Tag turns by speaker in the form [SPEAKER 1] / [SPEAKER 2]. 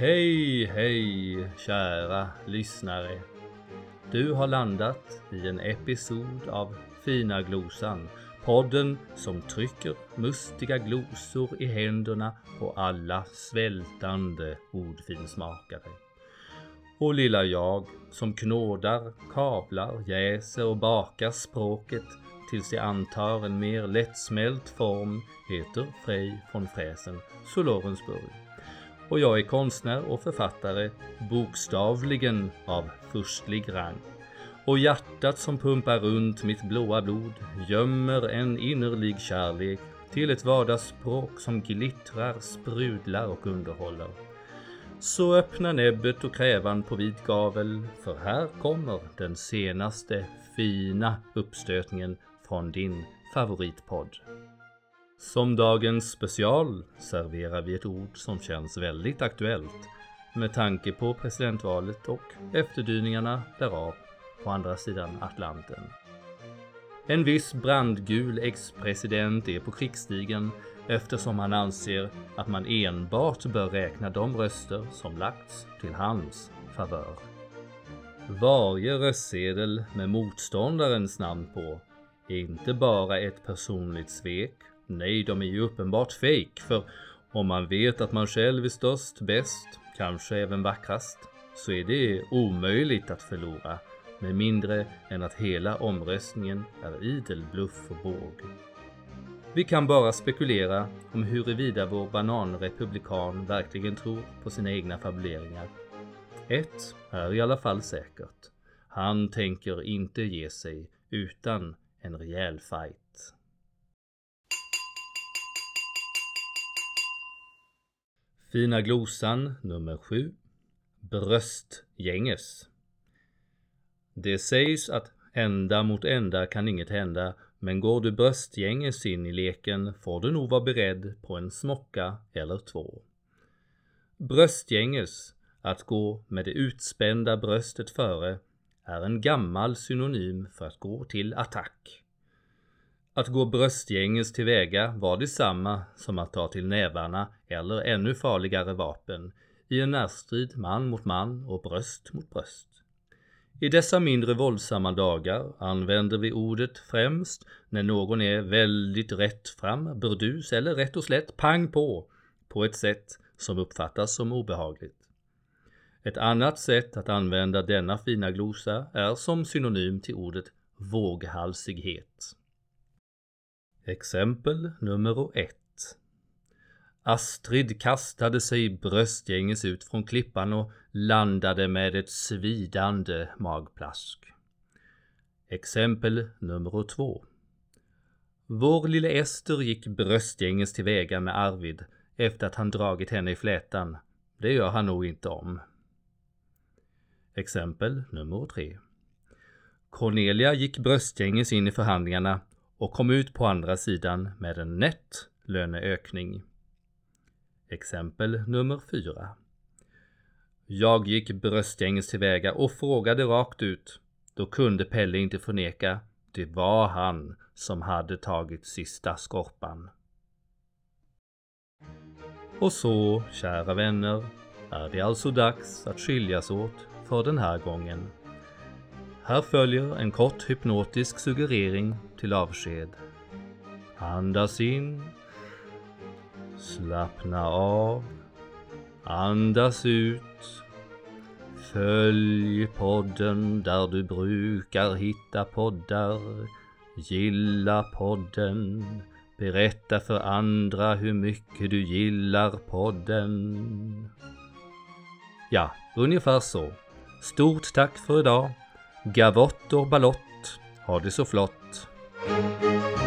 [SPEAKER 1] Hej, hej, kära lyssnare. Du har landat i en episod av Fina Glosan, podden som trycker mustiga glosor i händerna på alla svältande ordfinsmakare. Och lilla jag som knådar, kablar, jäser och bakar språket tills det antar en mer lättsmält form heter Frej von Fräsen, Solorensburg och jag är konstnär och författare, bokstavligen av förstlig rang. Och hjärtat som pumpar runt mitt blåa blod gömmer en innerlig kärlek till ett vardagsspråk som glittrar, sprudlar och underhåller. Så öppna näbbet och krävan på vid gavel, för här kommer den senaste fina uppstötningen från din favoritpodd. Som dagens special serverar vi ett ord som känns väldigt aktuellt med tanke på presidentvalet och efterdyningarna därav på andra sidan Atlanten. En viss brandgul ex-president är på krigsstigen eftersom han anser att man enbart bör räkna de röster som lagts till hans favör. Varje röstsedel med motståndarens namn på är inte bara ett personligt svek Nej, de är ju uppenbart fejk, för om man vet att man själv är störst, bäst, kanske även vackrast, så är det omöjligt att förlora med mindre än att hela omröstningen är idel bluff och båg. Vi kan bara spekulera om huruvida vår bananrepublikan verkligen tror på sina egna fabuleringar. Ett är i alla fall säkert. Han tänker inte ge sig utan en rejäl fight. Fina glosan nummer 7 Bröstgänges Det sägs att ända mot ända kan inget hända men går du bröstgänges in i leken får du nog vara beredd på en smocka eller två. Bröstgänges, att gå med det utspända bröstet före, är en gammal synonym för att gå till attack. Att gå bröstgänges tillväga var detsamma som att ta till nävarna eller ännu farligare vapen i en närstrid man mot man och bröst mot bröst. I dessa mindre våldsamma dagar använder vi ordet främst när någon är väldigt rätt fram, burdus eller rätt och slätt pang på, på ett sätt som uppfattas som obehagligt. Ett annat sätt att använda denna fina glosa är som synonym till ordet våghalsighet. Exempel nummer ett. Astrid kastade sig bröstgänges ut från klippan och landade med ett svidande magplask. Exempel nummer två. Vår lille Ester gick bröstgänges tillväga med Arvid efter att han dragit henne i flätan. Det gör han nog inte om. Exempel nummer tre. Cornelia gick bröstgänges in i förhandlingarna och kom ut på andra sidan med en nätt löneökning. Exempel nummer 4. Jag gick bröstgänges tillväga och frågade rakt ut. Då kunde Pelle inte förneka. Det var han som hade tagit sista skorpan. Och så, kära vänner, är det alltså dags att skiljas åt för den här gången. Här följer en kort hypnotisk suggerering till avsked. Andas in. Slappna av. Andas ut. Följ podden där du brukar hitta poddar. Gilla podden. Berätta för andra hur mycket du gillar podden. Ja, ungefär så. Stort tack för idag. Gavott och ballott. Ha det så flott. Música